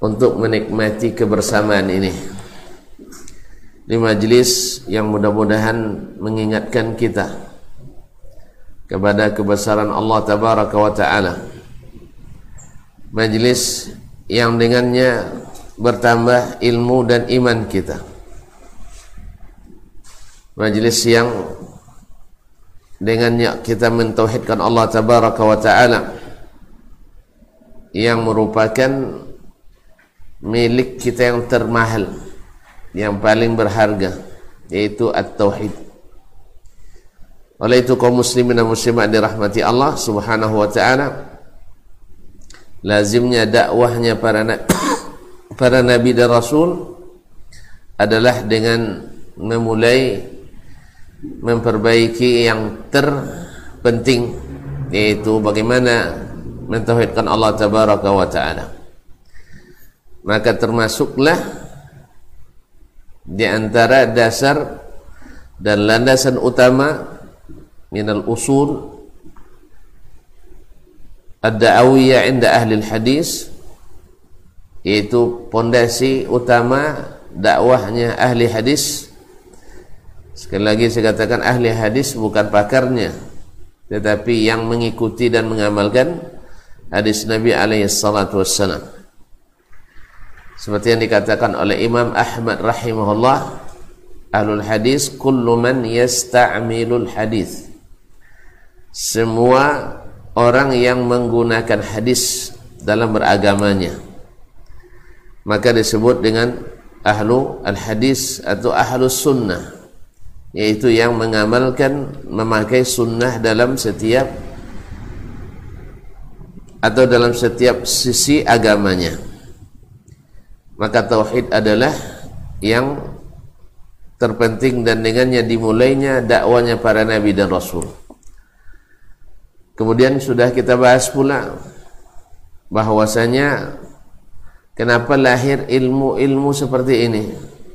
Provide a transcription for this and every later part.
untuk menikmati kebersamaan ini. Di majlis yang mudah-mudahan mengingatkan kita kepada kebesaran Allah tabaraka wa taala. Majlis yang dengannya bertambah ilmu dan iman kita. Majlis yang dengannya kita mentauhidkan Allah tabaraka wa taala yang merupakan milik kita yang termahal yang paling berharga yaitu at-tauhid. Oleh itu kaum muslimin dan muslimat dirahmati Allah subhanahu wa ta'ala lazimnya dakwahnya para para nabi dan rasul adalah dengan memulai memperbaiki yang terpenting yaitu bagaimana mentauhidkan Allah tabaraka wa taala maka termasuklah di antara dasar dan landasan utama minal usul ad-da'awiyah inda ahli hadis yaitu pondasi utama dakwahnya ahli hadis Sekali lagi saya katakan ahli hadis bukan pakarnya tetapi yang mengikuti dan mengamalkan hadis Nabi alaihi salatu wassalam. Seperti yang dikatakan oleh Imam Ahmad rahimahullah, ahlul hadis kullu man yasta'milul hadis. Semua orang yang menggunakan hadis dalam beragamanya maka disebut dengan ahlu al-hadis atau ahlus sunnah yaitu yang mengamalkan memakai sunnah dalam setiap atau dalam setiap sisi agamanya maka tauhid adalah yang terpenting dan dengannya dimulainya dakwanya para nabi dan rasul. Kemudian sudah kita bahas pula bahwasanya kenapa lahir ilmu-ilmu seperti ini?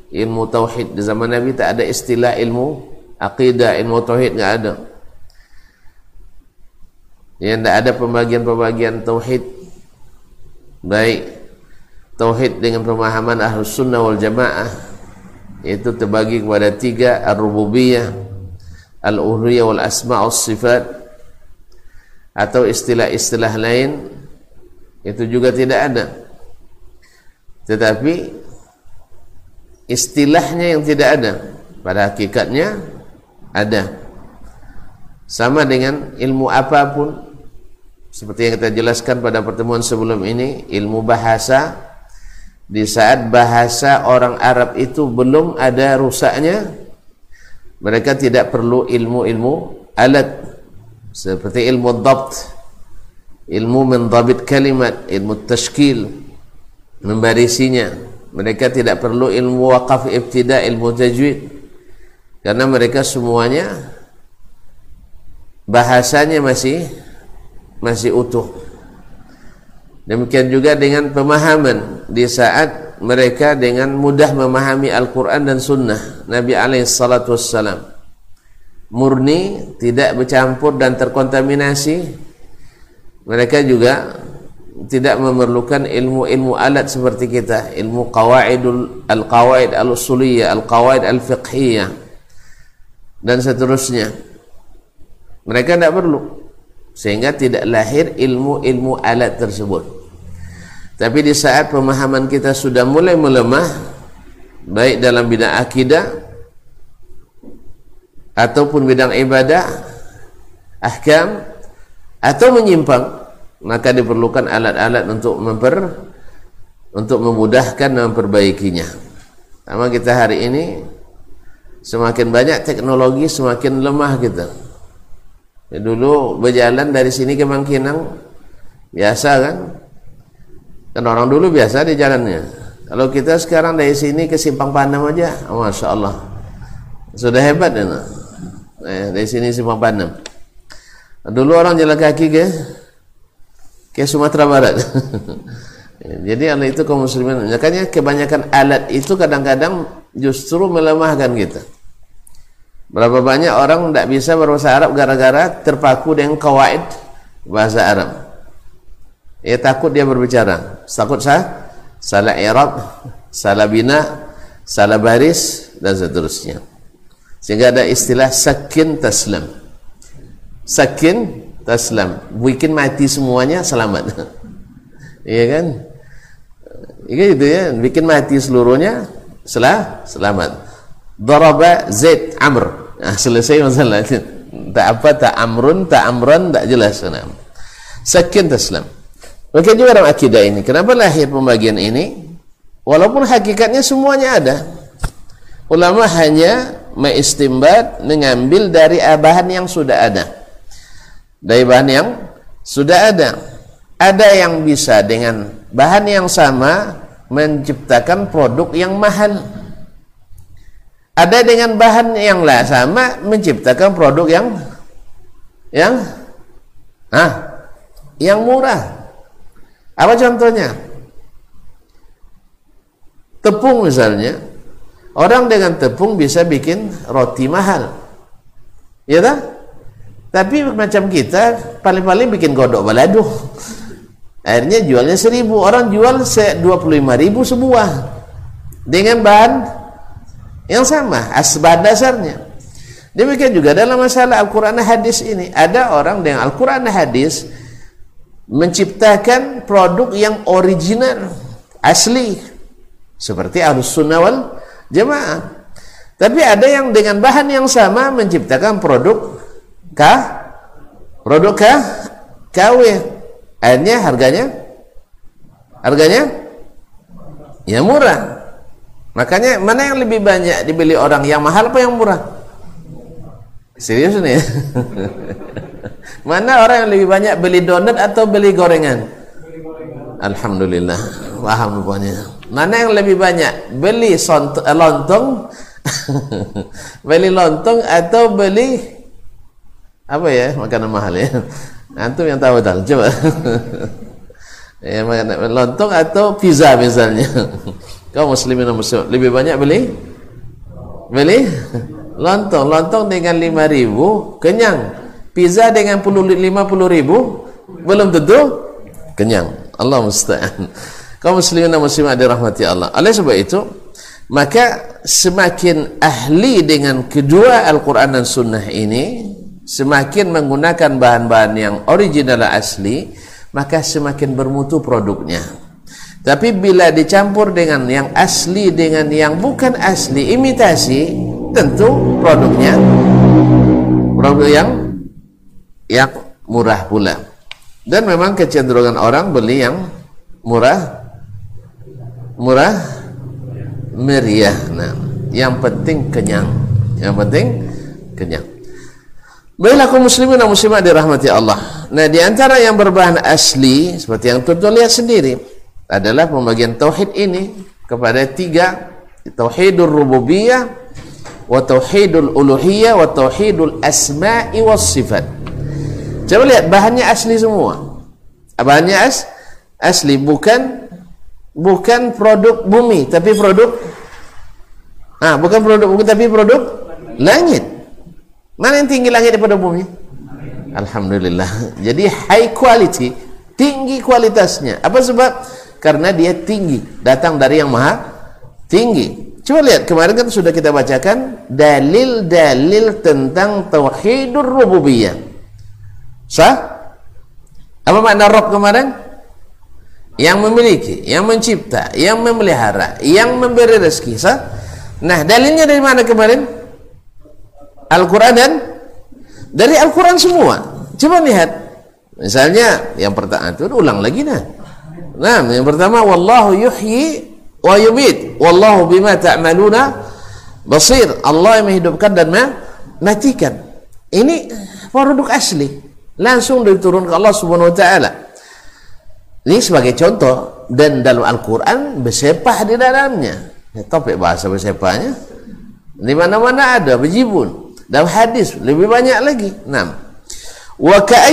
Ilmu tauhid. Di zaman Nabi tak ada istilah ilmu akidah ilmu tauhid enggak ada. Ya tidak ada pembagian-pembagian tauhid. Baik tauhid dengan pemahaman ahlus sunnah wal jamaah itu terbagi kepada tiga ar-rububiyah al-uluhiyah wal asma' was sifat atau istilah-istilah lain itu juga tidak ada. Tetapi istilahnya yang tidak ada pada hakikatnya ada. Sama dengan ilmu apa pun seperti yang kita jelaskan pada pertemuan sebelum ini ilmu bahasa di saat bahasa orang Arab itu belum ada rusaknya mereka tidak perlu ilmu-ilmu alat. Seperti ilmu dabt ilmu mendabit kalimat ilmu tashkil membarisinya. Mereka tidak perlu ilmu wakaf ibtida ilmu tajwid. Karena mereka semuanya bahasanya masih masih utuh demikian juga dengan pemahaman di saat mereka dengan mudah memahami Al-Quran dan Sunnah Nabi alaihissalatu wassalam. Murni tidak bercampur dan terkontaminasi. Mereka juga tidak memerlukan ilmu-ilmu alat seperti kita ilmu qawaidul al-qawaid al-usuliyah al-qawaid al-fiqhiyah dan seterusnya. Mereka tidak perlu sehingga tidak lahir ilmu-ilmu alat tersebut tapi di saat pemahaman kita sudah mulai melemah baik dalam bidang akidah ataupun bidang ibadah ahkam atau menyimpang maka diperlukan alat-alat untuk memper untuk memudahkan dan memperbaikinya. Sama kita hari ini semakin banyak teknologi semakin lemah kita. Ya, dulu berjalan dari sini ke Mangkinang biasa kan? Kan orang dulu biasa di jalannya. Kalau kita sekarang dari sini ke Simpang Panam aja, masya Allah, sudah hebat ya. Nah. Eh, dari sini Simpang Panam. Dulu orang jalan kaki ke ke Sumatera Barat. Jadi Allah itu kaum muslimin. Makanya kebanyakan alat itu kadang-kadang justru melemahkan kita. Berapa banyak orang tidak bisa berbahasa Arab gara-gara terpaku dengan kawaid bahasa Arab. Ya takut dia berbicara. Takut sah? Salah i'rab salah bina salah baris dan seterusnya. Sehingga ada istilah sakin taslam sakin taslam bikin mati semuanya selamat. Iya kan? Iya gitu ya? Bikin mati seluruhnya selah selamat. Daraba zaid amr nah, selesai masalah. Tak apa tak amrun tak amran tak jelas. Nah. sakin taslam maka juga dalam akidah ini. Kenapa lahir pembagian ini? Walaupun hakikatnya semuanya ada. Ulama hanya mengistimbat mengambil dari bahan yang sudah ada. Dari bahan yang sudah ada. Ada yang bisa dengan bahan yang sama menciptakan produk yang mahal ada dengan bahan yang lah sama menciptakan produk yang yang ah yang murah apa contohnya tepung misalnya Orang dengan tepung bisa bikin roti mahal. Ya tak? Tapi macam kita paling-paling bikin godok balado. Akhirnya jualnya seribu. Orang jual se 25 ribu sebuah. Dengan bahan yang sama. Asbah dasarnya. Demikian juga dalam masalah Al-Quran hadis ini. Ada orang dengan Al-Quran hadis menciptakan produk yang original. Asli. Seperti Ahlus Sunnah wal jemaah. Tapi ada yang dengan bahan yang sama menciptakan produk kah? Produk kah? KW. Akhirnya harganya harganya ya murah. Makanya mana yang lebih banyak dibeli orang yang mahal apa yang murah? Serius nih. mana orang yang lebih banyak beli donat atau beli gorengan? Alhamdulillah. Paham rupanya. Mana yang lebih banyak? Beli eh, lontong beli lontong atau beli apa ya makanan mahal ya antum yang tahu tak coba ya makanan lontong atau pizza misalnya kau muslimin muslim lebih banyak beli? Beli? Lontong. Lontong dengan lima ribu kenyang. Pizza dengan lima puluh ribu belum tentu kenyang. Allah musta'an. Kaum muslimin dan muslimat dirahmati Allah. Oleh sebab itu, maka semakin ahli dengan kedua Al-Quran dan Sunnah ini, semakin menggunakan bahan-bahan yang original asli, maka semakin bermutu produknya. Tapi bila dicampur dengan yang asli dengan yang bukan asli, imitasi, tentu produknya produk yang yang murah pula. Dan memang kecenderungan orang beli yang murah murah meriah. Nah yang penting kenyang. Yang penting kenyang. Baiklah kaum muslimin dan muslimat dirahmati Allah. Nah di antara yang berbahan asli seperti yang tuan lihat sendiri adalah pembagian tauhid ini kepada tiga tauhidul rububiyah wa tauhidul uluhiyah wa tauhidul asma'i was sifat. Coba lihat bahannya asli semua. Bahannya as asli bukan bukan produk bumi tapi produk ah bukan produk bumi tapi produk langit. Mana yang tinggi langit daripada bumi? Alhamdulillah. Jadi high quality tinggi kualitasnya. Apa sebab karena dia tinggi datang dari yang maha tinggi coba lihat kemarin kan sudah kita bacakan dalil-dalil tentang tauhidur rububiyah sah apa makna rob kemarin yang memiliki, yang mencipta, yang memelihara, yang memberi rezeki. Sah? Nah, dalilnya dari mana kemarin? Al-Quran dan dari Al-Quran semua. Coba lihat. Misalnya yang pertama itu ulang lagi nah. Nah, yang pertama wallahu yuhyi wa yumit wallahu bima ta'maluna basir. Allah yang menghidupkan dan mematikan. Ini produk asli. Langsung diturunkan Allah Subhanahu wa taala. Ini sebagai contoh dan dalam Al-Quran bersepah di dalamnya. Ya, topik bahasa bersepahnya. Di mana-mana ada berjibun. Dalam hadis lebih banyak lagi. Enam. Wa ka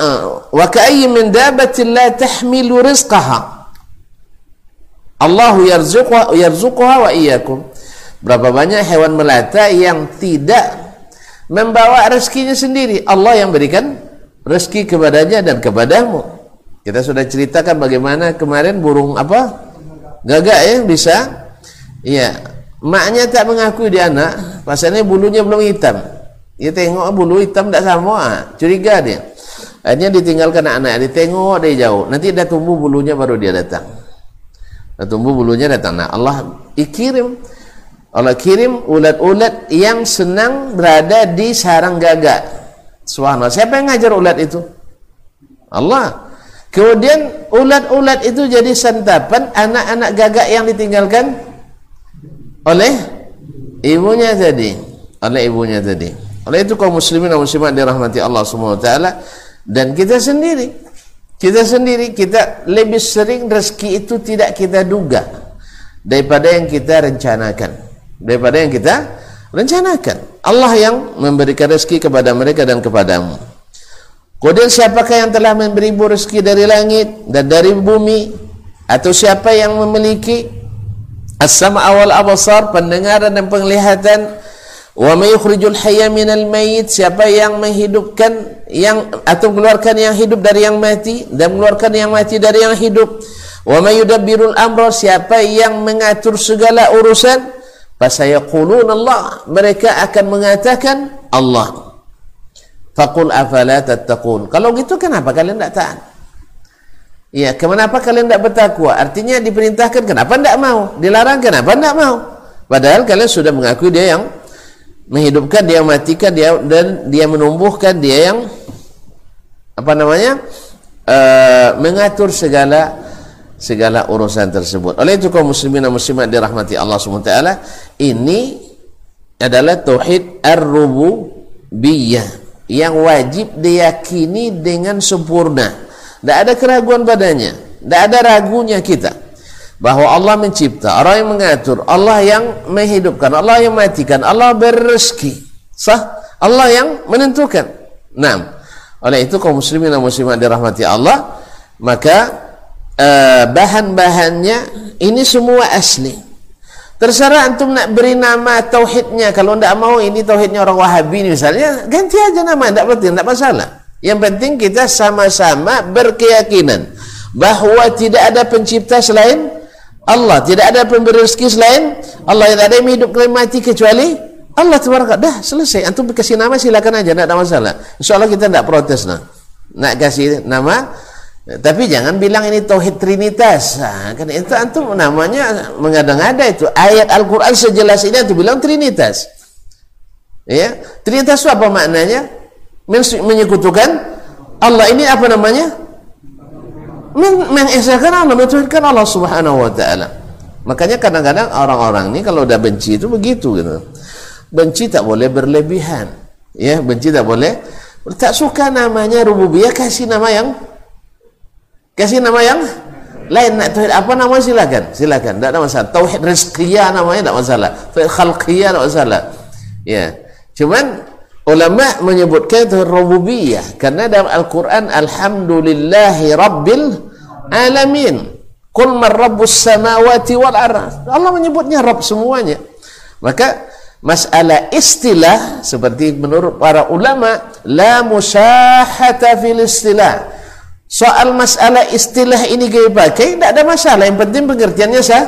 uh, wa ka'ayyi min dabatin la tahmilu rizqaha. Allah yarzuquha yarzuquha wa. Berapa banyak hewan melata yang tidak membawa rezekinya sendiri. Allah yang berikan rezeki kepadanya dan kepadamu. Kita sudah ceritakan bagaimana kemarin burung apa? Gagak ya bisa. Iya. Maknya tak mengakui dia anak, pasalnya bulunya belum hitam. Dia tengok bulu hitam tak sama, ah. curiga dia. Akhirnya ditinggalkan anak, dia tengok dari jauh. Nanti dia tumbuh bulunya baru dia datang. Dia tumbuh bulunya datang. Nah, Allah ikirim Allah kirim ulat-ulat yang senang berada di sarang gagak. Subhanallah. Siapa yang ngajar ulat itu? Allah. Kemudian ulat-ulat itu jadi santapan anak-anak gagak yang ditinggalkan oleh ibunya tadi. Oleh ibunya tadi. Oleh itu kaum muslimin dan muslimat dirahmati Allah Subhanahu wa taala dan kita sendiri kita sendiri kita lebih sering rezeki itu tidak kita duga daripada yang kita rencanakan. Daripada yang kita rencanakan. Allah yang memberikan rezeki kepada mereka dan kepadamu. Kemudian siapakah yang telah memberimu rezeki dari langit dan dari bumi atau siapa yang memiliki as-sama' wal absar pendengaran dan penglihatan wa may hayya minal mayyit siapa yang menghidupkan yang atau mengeluarkan yang hidup dari yang mati dan mengeluarkan yang mati dari yang hidup wa may amra siapa yang mengatur segala urusan fasayaqulun Allah mereka akan mengatakan Allah Fakul afala tattaqun. Kalau gitu kenapa kalian tidak taat? Ya, kenapa kalian tidak bertakwa? Artinya diperintahkan kenapa tidak mau? Dilarang kenapa tidak mau? Padahal kalian sudah mengakui dia yang menghidupkan, dia matikan, dia dan dia menumbuhkan, dia yang apa namanya? Uh, mengatur segala segala urusan tersebut. Oleh itu kaum muslimin dan muslimat dirahmati Allah SWT ini adalah tauhid ar-rububiyah yang wajib diyakini dengan sempurna. Tidak ada keraguan padanya. Tidak ada ragunya kita. Bahawa Allah mencipta, Allah yang mengatur, Allah yang menghidupkan, Allah yang matikan, Allah berrezeki. Sah? Allah yang menentukan. Nah, oleh itu kaum muslimin dan muslimat dirahmati Allah, maka uh, bahan-bahannya ini semua asli. Terserah antum nak beri nama tauhidnya. Kalau tidak mau ini tauhidnya orang Wahabi misalnya, ganti aja nama, tidak penting, tidak masalah. Yang penting kita sama-sama berkeyakinan bahawa tidak ada pencipta selain Allah, tidak ada pemberi rezeki selain Allah, tidak ada yang hidup dan mati kecuali Allah tabaraka. Dah selesai. Antum kasih nama silakan aja, tidak ada masalah. Insyaallah kita tidak protes nah. Nak kasih nama tapi jangan bilang ini tauhid trinitas. Nah, kan itu antum namanya mengada-ngada itu. Ayat Al-Qur'an sejelas ini antum bilang trinitas. Ya, trinitas itu apa maknanya? Menyekutukan Allah ini apa namanya? Men mengesahkan Allah, mentuhankan Allah Subhanahu wa taala. Makanya kadang-kadang orang-orang ini kalau udah benci itu begitu gitu. Benci tak boleh berlebihan. Ya, benci tak boleh tak suka namanya rububiyah kasih nama yang Kasih nama yang lain nak tauhid apa nama silakan. Silakan, tidak ada masalah. Tauhid rizqiyah namanya tidak masalah. Tauhid khalqiyah tidak masalah. Ya. Cuman ulama menyebutkan itu rububiyah. Karena dalam Al-Qur'an alhamdulillahi rabbil alamin. Qul man rabbus samawati wal ardh. Allah menyebutnya Rabb semuanya. Maka masalah istilah seperti menurut para ulama la musahata fil istilah. Soal masalah istilah ini gaya pakai tidak ada masalah. Yang penting pengertiannya sah.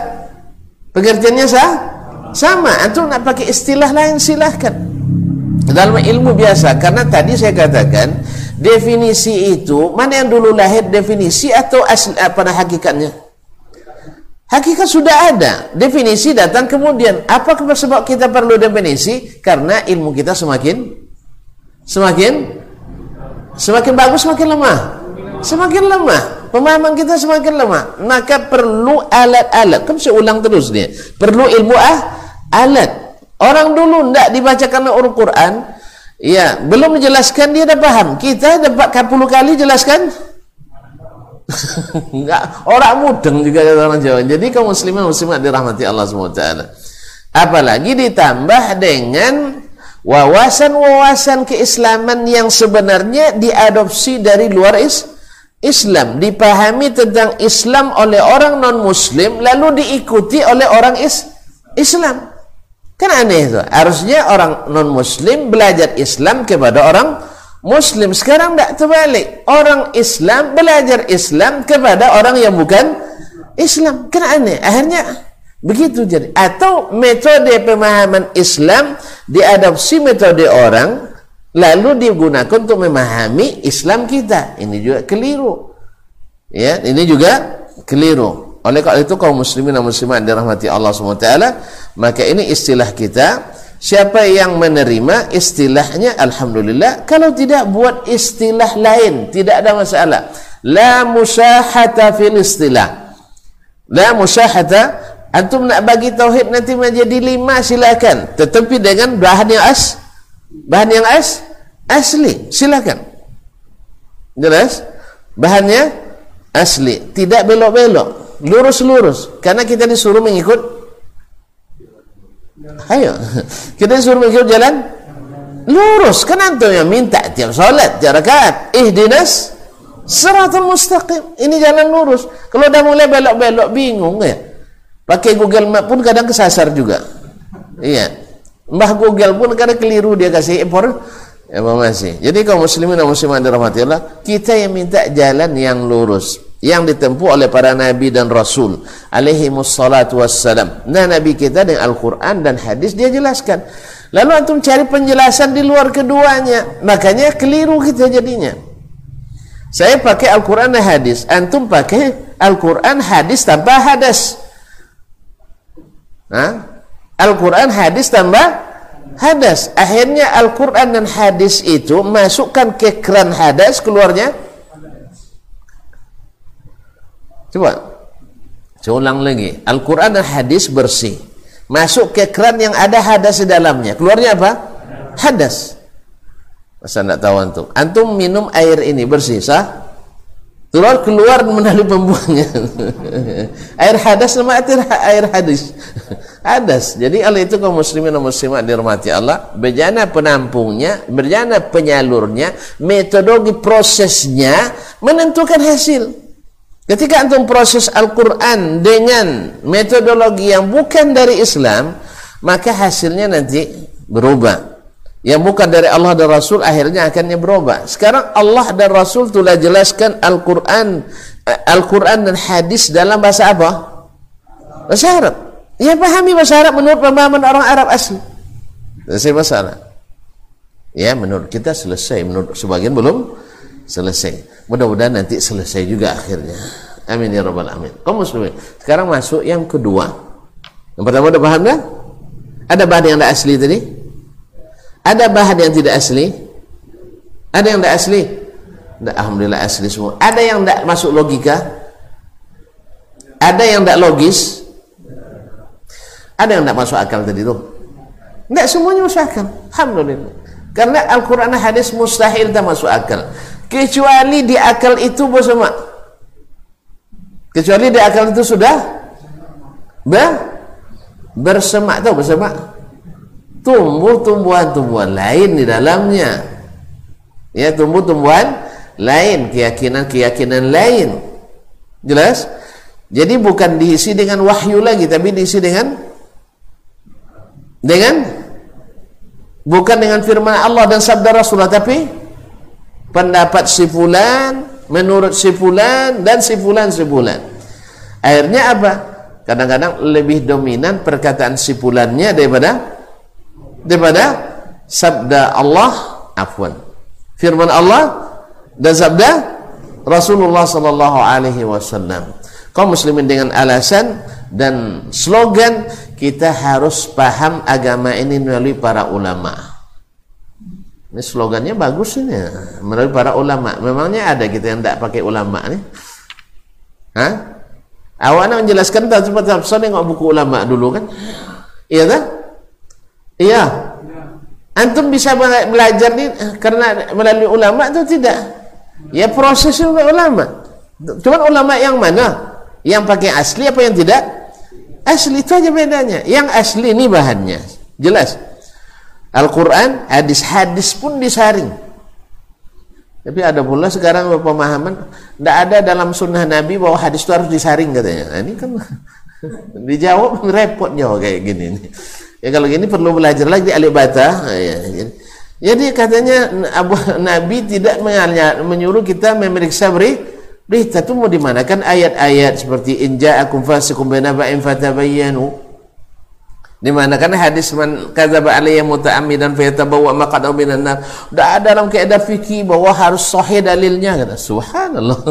Pengertiannya sah? Sama. Antum nak pakai istilah lain silahkan dalam ilmu biasa karena tadi saya katakan definisi itu mana yang dulu lahir definisi atau asli apa hakikatnya? Hakikat sudah ada. Definisi datang kemudian. Apa sebab kita perlu definisi? Karena ilmu kita semakin semakin semakin bagus semakin lemah. Semakin lemah. Pemahaman kita semakin lemah. Maka perlu alat-alat. Kan saya ulang terus dia. Perlu ilmu ah alat orang dulu tidak dibacakan Al-Quran ya belum menjelaskan dia dah paham kita dapat kapuluh kali jelaskan? Enggak orang mudeng juga orang Jawa. Jadi kaum muslimin muslimat dirahmati Allah SWT apalagi ditambah dengan wawasan-wawasan keislaman yang sebenarnya diadopsi dari luar Islam Islam. Dipahami tentang Islam oleh orang non muslim lalu diikuti oleh orang is Islam kan aneh itu harusnya orang non muslim belajar Islam kepada orang Muslim sekarang tidak terbalik. Orang Islam belajar Islam kepada orang yang bukan Islam. Kan aneh. Akhirnya begitu jadi. Atau metode pemahaman Islam diadopsi metode orang lalu digunakan untuk memahami Islam kita. Ini juga keliru. Ya, ini juga keliru. Oleh karena itu kaum muslimin dan muslimat dirahmati Allah SWT, maka ini istilah kita Siapa yang menerima istilahnya Alhamdulillah Kalau tidak buat istilah lain Tidak ada masalah. La musyahata fil istilah. La musyahata Antum nak bagi tauhid nanti menjadi lima silakan. Tetapi dengan bahan yang as Bahan yang as Asli silakan. Jelas? Bahannya asli Tidak belok-belok Lurus-lurus Karena kita disuruh mengikut Ayo. Kita suruh mengikut jalan lurus. Kan antum yang minta tiap solat, tiap rakaat. Ihdinas siratal mustaqim. Ini jalan lurus. Kalau dah mulai belok-belok bingung ya. Pakai Google Map pun kadang kesasar juga. Iya. Mbah Google pun kadang keliru dia kasih impor informasi. Jadi kaum muslimin dan muslimat dirahmati Allah, kita yang minta jalan yang lurus yang ditempuh oleh para nabi dan rasul alaihi wassalatu wassalam. Nah nabi kita dengan Al-Qur'an dan hadis dia jelaskan. Lalu antum cari penjelasan di luar keduanya, makanya keliru kita jadinya. Saya pakai Al-Qur'an dan hadis, antum pakai Al-Qur'an hadis tanpa hadas. Al-Qur'an hadis tanpa hadas. Akhirnya Al-Qur'an dan hadis itu masukkan ke keran hadas keluarnya Coba. Saya ulang lagi. Al-Quran dan hadis bersih. Masuk ke keran yang ada hadas di dalamnya. Keluarnya apa? Hadas. Masa tidak tahu antum. Antum minum air ini bersih, sah? Keluar keluar melalui pembuangnya. air hadas sama air, hadis. hadas. Jadi Allah itu kaum muslimin dan muslimat dirahmati Allah, berjana penampungnya, berjana penyalurnya, metodologi prosesnya menentukan hasil. Ketika antum proses Al-Quran dengan metodologi yang bukan dari Islam, maka hasilnya nanti berubah. Yang bukan dari Allah dan Rasul akhirnya akannya berubah. Sekarang Allah dan Rasul telah jelaskan Al-Quran Al-Quran dan hadis dalam bahasa apa? Bahasa Arab. Ya pahami bahasa Arab menurut pemahaman orang Arab asli. Selesai masalah. Ya menurut kita selesai, menurut sebagian belum selesai. Mudah-mudahan nanti selesai juga akhirnya. Amin ya rabbal alamin. Kaum muslimin. Sekarang masuk yang kedua. Yang pertama ada bahan dah? Ada bahan yang tidak asli tadi? Ada bahan yang tidak asli? Ada yang tidak asli? Tidak, Alhamdulillah asli semua. Ada yang tidak masuk logika? Ada yang tidak logis? Ada yang tidak masuk akal tadi tu? Tidak semuanya masuk akal. Alhamdulillah. Karena Al-Quran hadis mustahil tak masuk akal kecuali di akal itu bersama kecuali di akal itu sudah ber bersemak tahu bersemak? Tumbuh tumbuhan-tumbuhan lain di dalamnya. Ya tumbuh tumbuhan lain keyakinan-keyakinan lain. Jelas? Jadi bukan diisi dengan wahyu lagi tapi diisi dengan dengan bukan dengan firman Allah dan sabda Rasulullah tapi pendapat si fulan menurut si fulan dan si fulan si fulan. Akhirnya apa? Kadang-kadang lebih dominan perkataan si fulannya daripada daripada sabda Allah afwan. Firman Allah dan sabda Rasulullah sallallahu alaihi wasallam. Kaum muslimin dengan alasan dan slogan kita harus paham agama ini melalui para ulama ini slogannya bagus ini. Menurut para ulama. Memangnya ada kita yang tidak pakai ulama nih? Hah? Awak nak menjelaskan tak cepat cepat nengok buku ulama dulu kan? Iya tak? Iya. Antum bisa belajar ni eh, karena melalui ulama atau tidak? Ya proses ulama. Cuma ulama yang mana? Yang pakai asli apa yang tidak? Asli itu aja bedanya. Yang asli ini bahannya. Jelas. Al-Quran, hadis-hadis pun disaring. Tapi ada pula sekarang pemahaman tidak ada dalam sunnah Nabi bahwa hadis itu harus disaring katanya. Nah, ini kan dijawab repot jawab kayak gini. Ya kalau gini perlu belajar lagi di alibata. Ya, Jadi katanya Abu Nabi tidak menyuruh kita memeriksa beri berita itu mau dimanakan ayat-ayat seperti inja akum fasikum binaba'in fatabayyanu di mana kan hadis man kadzaba alayya muta'ammidan fayatabawwa maqadahu minan nar. Udah ada dalam kaidah fikih bahwa harus sahih dalilnya kata. Subhanallah.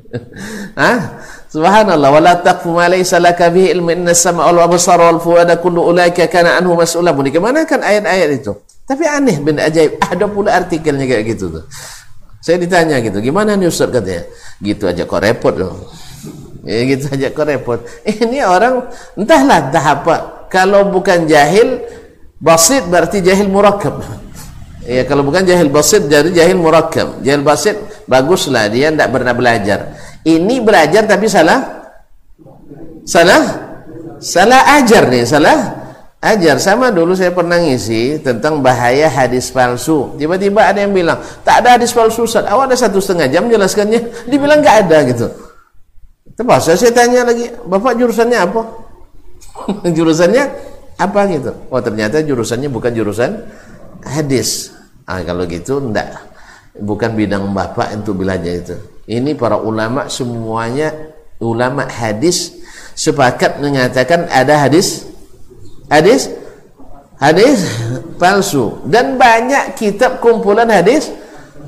Hah? Subhanallah wala taqfu ma laysa laka bihi ilmu inna as-sam'a wal absara wal fuada kullu ulaika kana anhu mas'ula. Kan ayat-ayat itu? Tapi aneh benda ajaib. Ada pula artikelnya kayak gitu tuh. Saya ditanya gitu, gimana nih Ustaz katanya? Gitu aja kok repot loh. Ya gitu aja kok repot. Ini orang entahlah entah apa kalau bukan jahil basit berarti jahil murakkab. Ya kalau bukan jahil basit jadi jahil murakkab. Jahil basit baguslah dia tidak pernah belajar. Ini belajar tapi salah? Salah? Salah ajar nih salah ajar. Sama dulu saya pernah ngisi tentang bahaya hadis palsu. Tiba-tiba ada yang bilang tak ada hadis palsu Ustaz. Awal ada satu setengah jam jelaskannya dibilang nggak ada gitu. Terpaksa saya tanya lagi bapak jurusannya apa jurusannya apa gitu? Oh ternyata jurusannya bukan jurusan hadis. Ah kalau gitu enggak bukan bidang bapak untuk belajar itu. Ini para ulama semuanya ulama hadis sepakat mengatakan ada hadis. Hadis? Hadis palsu. Dan banyak kitab kumpulan hadis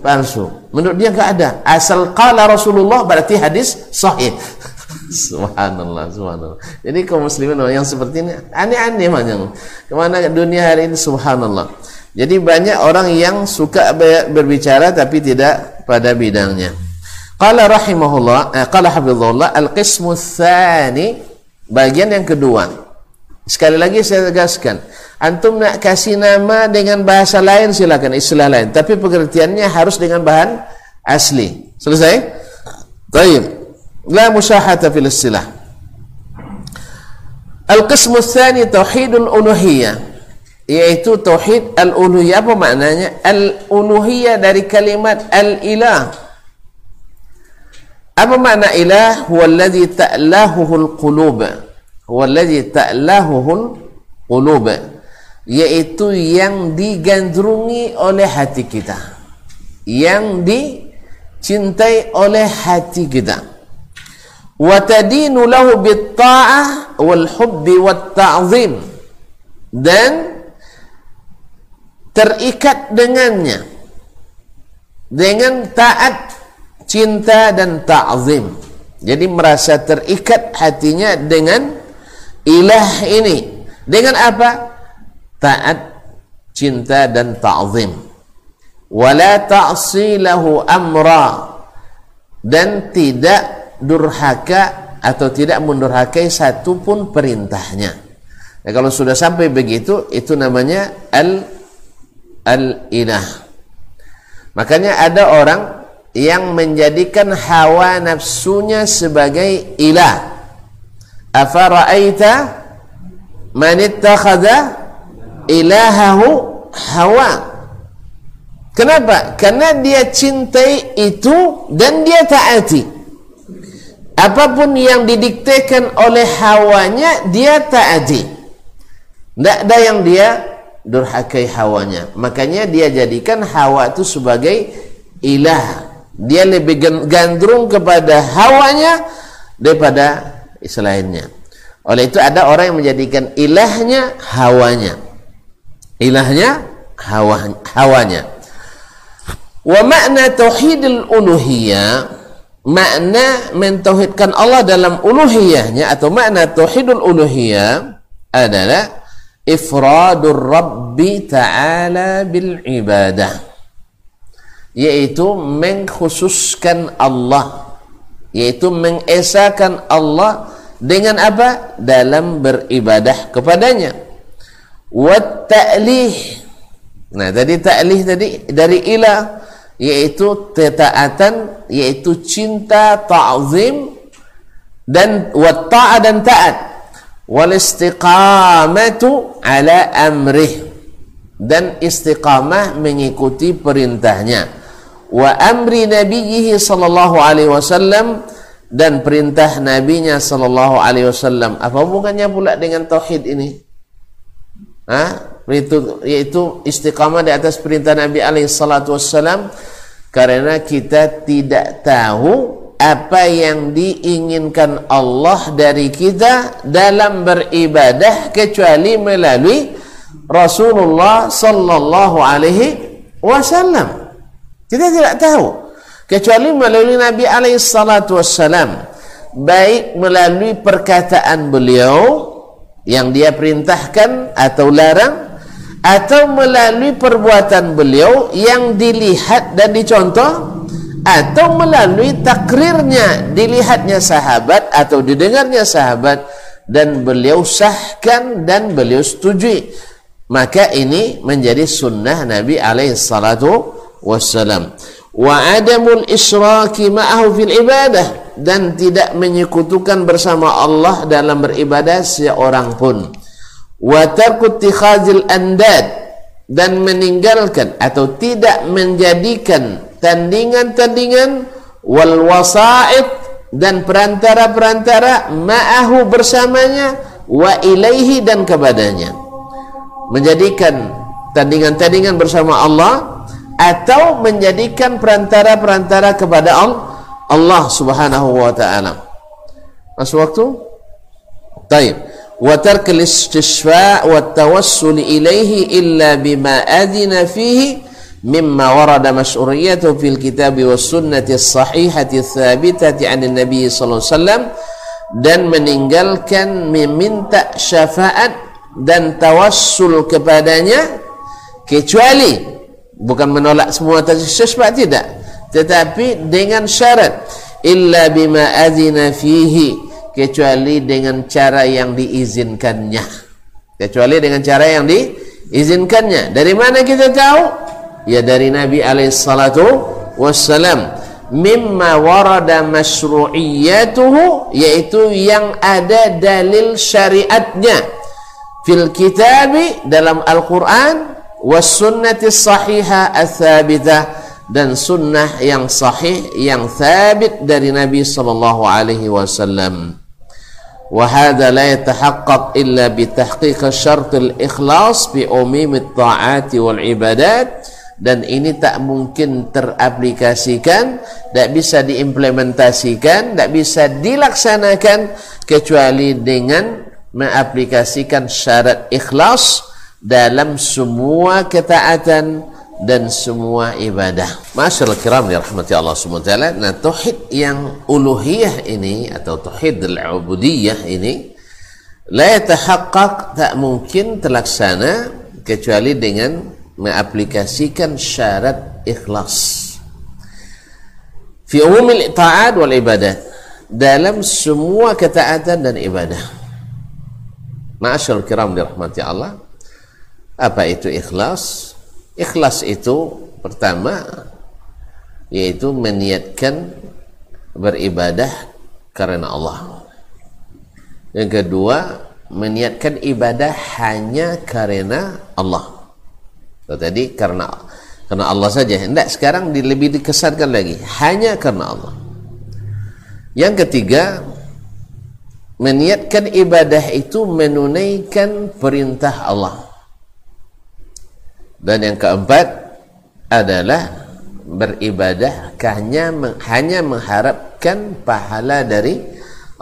palsu. Menurut dia enggak ada. Asal qala Rasulullah berarti hadis sahih subhanallah, subhanallah. Jadi kaum muslimin yang seperti ini aneh-aneh macam. Ke mana dunia hari ini subhanallah. Jadi banyak orang yang suka berbicara tapi tidak pada bidangnya. Qala rahimahullah, eh, qala hafizahullah al-qismu tsani bagian yang kedua. Sekali lagi saya tegaskan, antum nak kasih nama dengan bahasa lain silakan istilah lain, tapi pengertiannya harus dengan bahan asli. Selesai? Baik. لا مشاحة في الاصطلاح القسم الثاني توحيد الألوهية yaitu tauhid al-uluhiyah apa maknanya al-uluhiyah dari kalimat al-ilah apa makna ilah huwa alladhi ta'lahuhu al-qulub huwa alladhi ta'lahuhu al-qulub yaitu yang digandrungi oleh hati kita yang dicintai oleh hati kita wa tadinu lahu bitta'ah wal hubbi wat ta'zim dan terikat dengannya dengan taat cinta dan ta'zim. Jadi merasa terikat hatinya dengan ilah ini. Dengan apa? Taat cinta dan ta'zim. Wala ta'si lahu amra. Dan tidak durhaka atau tidak mendurhakai satu pun perintahnya. Nah, kalau sudah sampai begitu itu namanya al al ilah. Makanya ada orang yang menjadikan hawa nafsunya sebagai ilah. Afara'aita man ittakhadha ilahahu hawa. Kenapa? Karena dia cintai itu dan dia taati apa pun yang didiktekan oleh hawanya dia taati tidak ada yang dia durhakai hawanya. Makanya dia jadikan hawa itu sebagai ilah. Dia lebih gandrung kepada hawanya daripada selainnya. Oleh itu ada orang yang menjadikan ilahnya hawanya. Ilahnya hawa, hawanya. Wa makna tauhidul uluhiyah makna mentauhidkan Allah dalam uluhiyahnya atau makna tauhidul uluhiyah adalah ifradur rabbi ta'ala bil ibadah yaitu mengkhususkan Allah yaitu mengesakan Allah dengan apa? Dalam beribadah kepadanya. Wa ta'lih. Nah tadi ta'lih tadi dari ilah yaitu ketaatan yaitu cinta ta'zim dan wa dan taat. Wal istiqamatu ala amrih. Dan istiqamah mengikuti perintahnya. Wa amri nabiyhi sallallahu alaihi wasallam dan perintah nabinya sallallahu alaihi wasallam. Apa hubungannya pula dengan tauhid ini ha yaitu, istiqamah di atas perintah Nabi alaihi salatu wassalam karena kita tidak tahu apa yang diinginkan Allah dari kita dalam beribadah kecuali melalui Rasulullah sallallahu alaihi wasallam. Kita tidak tahu. Kecuali melalui Nabi alaihi salatu wassalam baik melalui perkataan beliau yang dia perintahkan atau larang atau melalui perbuatan beliau yang dilihat dan dicontoh atau melalui takrirnya dilihatnya sahabat atau didengarnya sahabat dan beliau sahkan dan beliau setujui. Maka ini menjadi sunnah Nabi alaihi salatu wassalam wa adamul isyraki ma'ahu fil ibadah. Dan tidak menyekutukan bersama Allah dalam beribadah seorang pun. Wa tarku andad. Dan meninggalkan atau tidak menjadikan tandingan-tandingan wal wasa'id dan perantara-perantara ma'ahu bersamanya wa ilaihi dan kepadanya. Menjadikan tandingan-tandingan bersama Allah atau menjadikan perantara-perantara kepada Allah Subhanahu wa taala. Masuk waktu? Baik. Wa tarkal istishfa' wa tawassul ilaihi illa bima adina fihi mimma warada mash'uriyatu fil kitab was sunnati as-sahihati tsabitati 'an nabi sallallahu alaihi wasallam dan meninggalkan meminta syafaat dan tawassul kepadanya kecuali bukan menolak semua syafaat tidak. Tetapi dengan syarat illa bima azina fihi kecuali dengan cara yang diizinkannya. Kecuali dengan cara yang diizinkannya. Dari mana kita tahu? Ya dari Nabi alaihi salatu wassalam. Mimma warada masyru'iyatuhu yaitu yang ada dalil syariatnya. Fil kitabi dalam Al-Qur'an dan sunnah yang sahih yang thabit dari Nabi sallallahu alaihi wasallam. Wa la yatahaqqaq illa bi tahqiq syarat al-ikhlas bi umum at wal ibadat dan ini tak mungkin teraplikasikan, tak bisa diimplementasikan, tak bisa dilaksanakan kecuali dengan mengaplikasikan syarat ikhlas dalam semua ketaatan dan semua ibadah. Masyaallah kiram ya rahmati Allah SWT. Nah, tauhid yang uluhiyah ini atau tauhid al-ubudiyah ini la yatahaqqaq tak mungkin terlaksana kecuali dengan mengaplikasikan syarat ikhlas. Fi umumil ta'at wal ibadat dalam semua ketaatan dan ibadah. Masyaallah kiram dirahmati Allah apa itu ikhlas? Ikhlas itu pertama yaitu meniatkan beribadah karena Allah. Yang kedua, meniatkan ibadah hanya karena Allah. So, tadi karena karena Allah saja. Tidak, sekarang lebih dikesankan lagi hanya karena Allah. Yang ketiga, meniatkan ibadah itu menunaikan perintah Allah. Dan yang keempat adalah beribadah hanya hanya mengharapkan pahala dari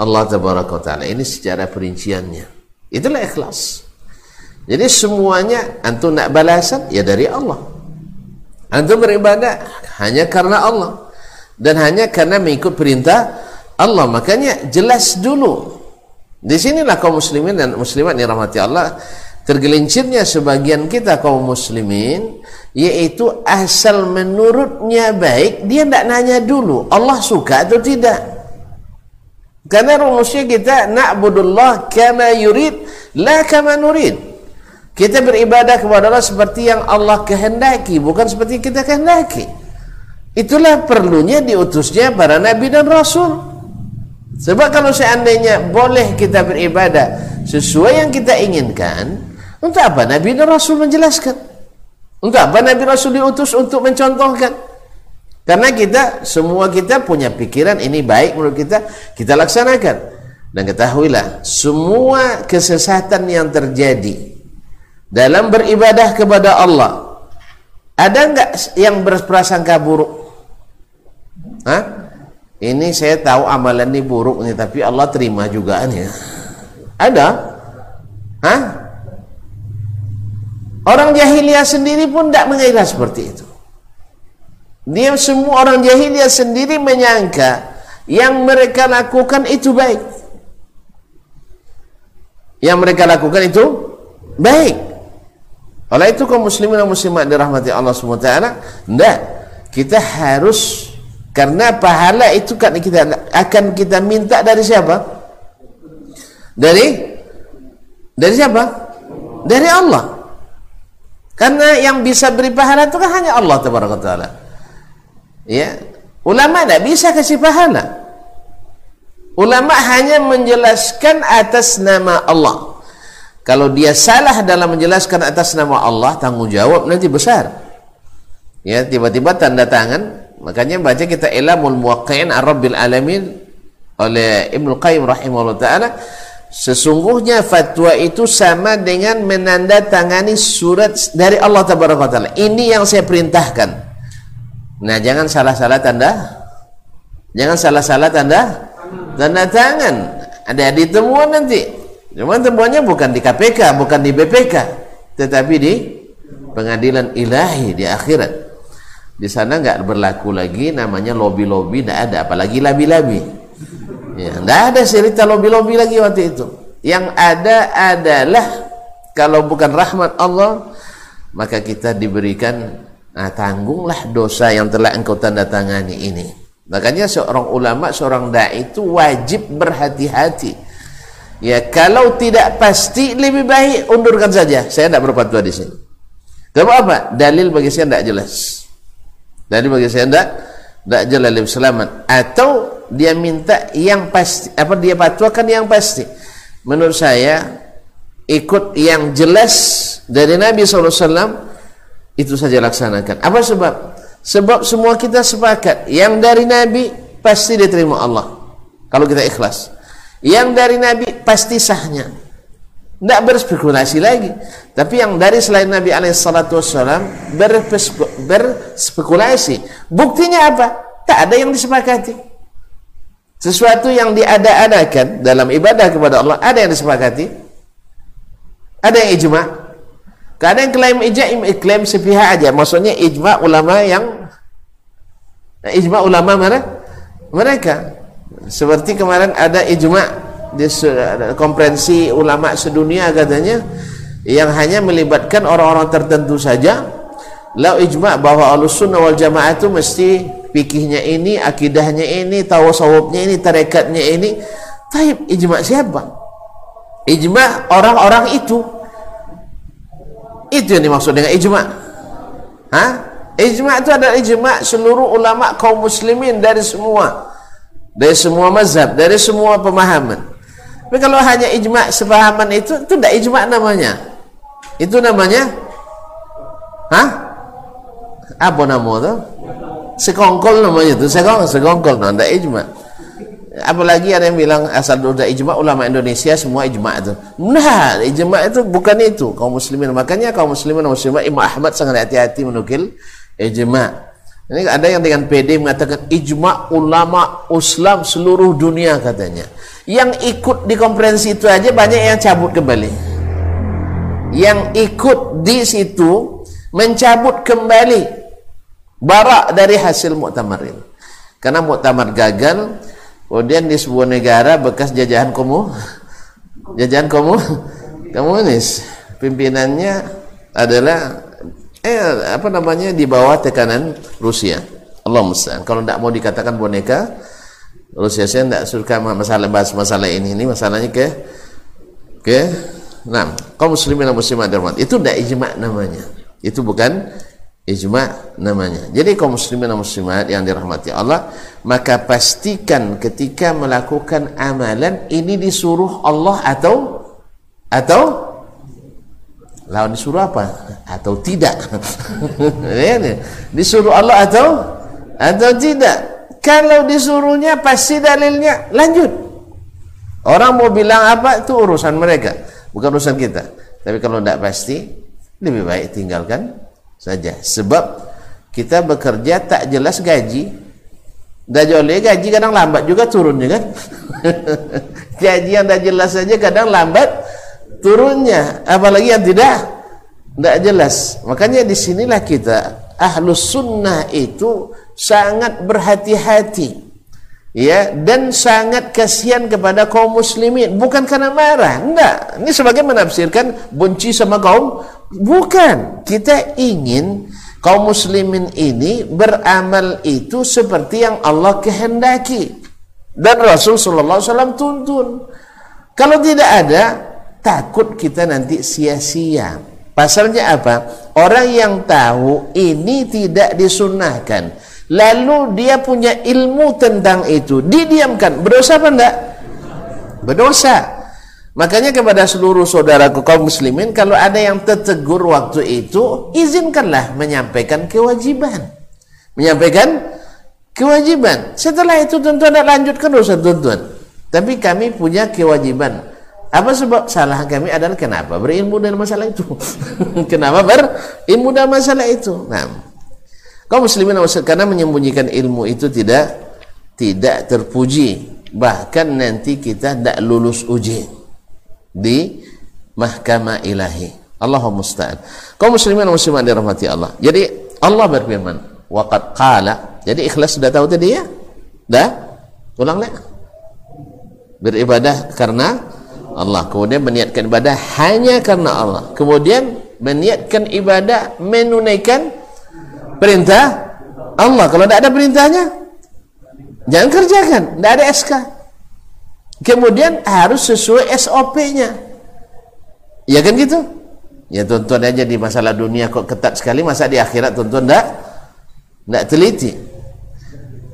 Allah taala. Ini secara perinciannya. Itulah ikhlas. Jadi semuanya antum nak balasan ya dari Allah. Antum beribadah hanya karena Allah dan hanya karena mengikut perintah Allah. Makanya jelas dulu. Di sinilah kaum muslimin dan muslimat yang rahmati Allah tergelincirnya sebagian kita kaum muslimin yaitu asal menurutnya baik dia tidak nanya dulu Allah suka atau tidak. Karena rumusnya kita na'budullah kama yurid la kama nurid. Kita beribadah kepada Allah seperti yang Allah kehendaki bukan seperti kita kehendaki. Itulah perlunya diutusnya para nabi dan rasul. Sebab kalau seandainya boleh kita beribadah sesuai yang kita inginkan untuk apa Nabi dan Rasul menjelaskan? Untuk apa Nabi Rasul diutus untuk mencontohkan? Karena kita, semua kita punya pikiran ini baik menurut kita, kita laksanakan. Dan ketahuilah, semua kesesatan yang terjadi dalam beribadah kepada Allah ada enggak yang berprasangka buruk Hah? ini saya tahu amalan ini buruk nih tapi Allah terima juga nih ada Hah? Orang jahiliyah sendiri pun tidak mengira seperti itu. Dia semua orang jahiliyah sendiri menyangka yang mereka lakukan itu baik. Yang mereka lakukan itu baik. Oleh itu kaum muslimin dan muslimat dirahmati Allah SWT tidak kita harus karena pahala itu kan kita akan kita minta dari siapa? Dari dari siapa? Dari Allah karena yang bisa beri pahala itu kan hanya Allah taala ya ulama tidak bisa kasih pahala Ulama hanya menjelaskan atas nama Allah. Kalau dia salah dalam menjelaskan atas nama Allah, tanggung jawab nanti besar. Ya, tiba-tiba tanda tangan. Makanya baca kita Ilamul Muwaqqi'in Ar-Rabbil Alamin oleh Ibnu Qayyim rahimahullah taala sesungguhnya fatwa itu sama dengan menandatangani surat dari Allah taala. Ini yang saya perintahkan. Nah, jangan salah-salah tanda. Jangan salah-salah tanda. Tanda tangan. Ada di temuan nanti. Cuma temuannya bukan di KPK bukan di BPK tetapi di pengadilan ilahi di akhirat. Di sana nggak berlaku lagi namanya lobby-lobby tidak ada. Apalagi labi-labi ya ada cerita lobby-lobby lagi waktu itu yang ada adalah kalau bukan rahmat Allah maka kita diberikan nah, tanggunglah dosa yang telah engkau tanda tangani ini Makanya seorang ulama, seorang dai itu wajib berhati-hati. Ya, kalau tidak pasti lebih baik undurkan saja. Saya tidak berfatwa di sini. Tapi apa? Dalil bagi saya tidak jelas. Dalil bagi saya tidak tidak jelas lebih selamat. Atau dia minta yang pasti, apa dia fatwakan yang pasti. Menurut saya ikut yang jelas dari Nabi SAW itu saja laksanakan. Apa sebab? Sebab semua kita sepakat yang dari Nabi pasti diterima Allah. Kalau kita ikhlas. Yang dari Nabi pasti sahnya. Tidak berspekulasi lagi. Tapi yang dari selain Nabi SAW berspekulasi. Buktinya apa? Tak ada yang disepakati. Sesuatu yang diada-adakan dalam ibadah kepada Allah ada yang disepakati. Ada yang ijma' Kadang klaim ijma klaim sepihak aja. Maksudnya ijma ulama yang ijma ulama mana? Mereka. Seperti kemarin ada ijma di konferensi ulama sedunia katanya yang hanya melibatkan orang-orang tertentu saja. Lau ijma bahwa al-sunnah wal jamaah itu mesti fikihnya ini, akidahnya ini, tawasawufnya ini, tarekatnya ini. Taib ijma siapa? Ijma orang-orang itu itu yang dimaksud dengan ijma. Hah? Ijma itu adalah ijma seluruh ulama kaum muslimin dari semua dari semua mazhab, dari semua pemahaman. Tapi kalau hanya ijma sepahaman itu itu tidak ijma namanya. Itu namanya Hah? Apa nama itu? Sekongkol namanya itu, sekongkol, sekongkol, tidak ijma. Apalagi ada yang bilang asal udah ijma ulama Indonesia semua ijma itu. Nah ijma itu bukan itu kaum muslimin. Makanya kaum muslimin dan muslimat Imam Ahmad sangat hati-hati menukil ijma. Ini ada yang dengan PD mengatakan ijma ulama Islam seluruh dunia katanya. Yang ikut di konferensi itu aja banyak yang cabut kembali. Yang ikut di situ mencabut kembali barak dari hasil muktamar ini karena muktamar gagal Kemudian di sebuah negara bekas jajahan komu, jajahan komu, komunis. Pimpinannya adalah eh apa namanya di bawah tekanan Rusia. Allah musta'an. Kalau tidak mau dikatakan boneka, Rusia saya tidak suka masalah bahas masalah ini. Ini masalahnya ke ke Nah, kaum muslimin dan muslimat itu tidak ijma namanya. Itu bukan ijma namanya. Jadi kaum muslimin dan muslimat yang dirahmati Allah, maka pastikan ketika melakukan amalan ini disuruh Allah atau atau lawan disuruh apa? Atau tidak. Ya, disuruh Allah atau atau tidak. Kalau disuruhnya pasti dalilnya lanjut. Orang mau bilang apa itu urusan mereka, bukan urusan kita. Tapi kalau tidak pasti, lebih baik tinggalkan saja. Sebab kita bekerja tak jelas gaji. Dah joleh gaji kadang lambat juga turunnya kan. gaji yang dah jelas saja kadang lambat turunnya. Apalagi yang tidak tidak jelas. Makanya di sinilah kita ahlus sunnah itu sangat berhati-hati ya dan sangat kasihan kepada kaum muslimin bukan karena marah enggak ini sebagai menafsirkan benci sama kaum bukan. Kita ingin kaum muslimin ini beramal itu seperti yang Allah kehendaki. Dan Rasul sallallahu alaihi wasallam tuntun. Kalau tidak ada takut kita nanti sia-sia. Pasalnya apa? Orang yang tahu ini tidak disunahkan lalu dia punya ilmu tentang itu didiamkan. Berdosa apa enggak? Berdosa makanya kepada seluruh saudaraku kaum muslimin kalau ada yang tertegur waktu itu izinkanlah menyampaikan kewajiban. Menyampaikan kewajiban. Setelah itu tentu ada lanjutkan tuan tapi kami punya kewajiban. Apa sebab salah kami adalah kenapa berilmu dalam masalah itu? Kenapa berilmu dalam masalah itu? Nah. Kaum muslimin karena menyembunyikan ilmu itu tidak tidak terpuji. Bahkan nanti kita tidak lulus uji di mahkamah ilahi. Allahumma musta'an. Kaum muslimin dan muslimat dirahmati Allah. Jadi Allah berfirman waqad qala. Jadi ikhlas sudah tahu tadi ya? Dah? Ulang lagi. Beribadah karena Allah. Kemudian meniatkan ibadah hanya karena Allah. Kemudian meniatkan ibadah menunaikan perintah Allah. Kalau tidak ada perintahnya jangan kerjakan. Tidak ada SK kemudian harus sesuai SOP-nya ya kan gitu? Ya tuntun aja di masalah dunia kok ketat sekali masa di akhirat tuntun tidak tidak teliti.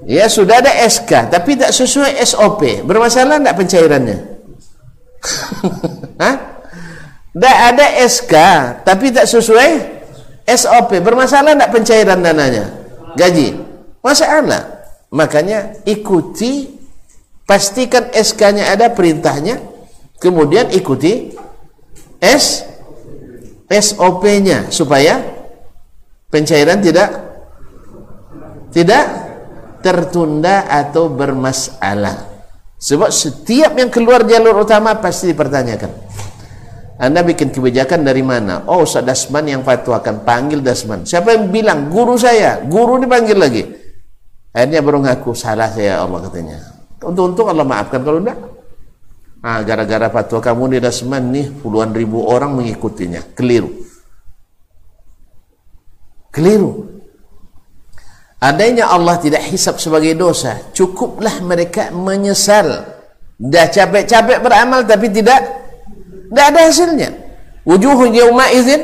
Ya sudah ada SK tapi tidak sesuai SOP bermasalah tidak pencairannya? Hah? ada SK tapi tidak sesuai SOP bermasalah tidak pencairan dananya? Gaji? Masalah. Makanya ikuti pastikan SK-nya ada perintahnya kemudian ikuti S SOP-nya supaya pencairan tidak tidak tertunda atau bermasalah sebab setiap yang keluar jalur utama pasti dipertanyakan anda bikin kebijakan dari mana? Oh, Ustaz Dasman yang fatwakan. Panggil Dasman. Siapa yang bilang? Guru saya. Guru dipanggil lagi. Akhirnya baru ngaku. Salah saya Allah katanya. Untung-untung Allah maafkan. Kalau enggak. Ah, gara-gara fatwa kamu di Dasman nih. Puluhan ribu orang mengikutinya. Keliru. Keliru. Adanya Allah tidak hisap sebagai dosa. Cukuplah mereka menyesal. Dah capek-capek beramal tapi tidak tidak ada hasilnya wujuh yawma izin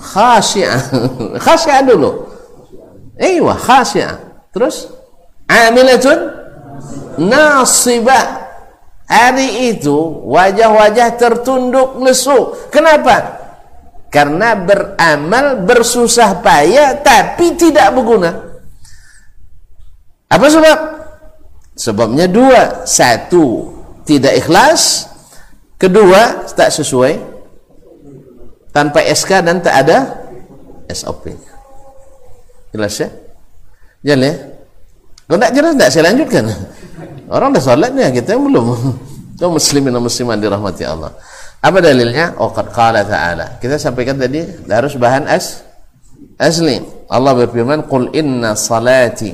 khasyi'ah khasyi'ah dulu iya khasyi'ah terus amilatun nasibah hari itu wajah-wajah tertunduk lesu. Kenapa? Karena beramal bersusah payah tapi tidak berguna. Apa sebab? Sebabnya dua. Satu tidak ikhlas. Kedua tak sesuai. Tanpa SK dan tak ada SOP jelas ya? Jelas ya kalau tak jelas tak? Saya lanjutkan. Orang dah solat ya kita belum. Itu muslimin dan musliman dirahmati Allah. Apa dalilnya? Oh qala ta'ala. Kita sampaikan tadi harus bahan as asli Allah berfirman qul inna salati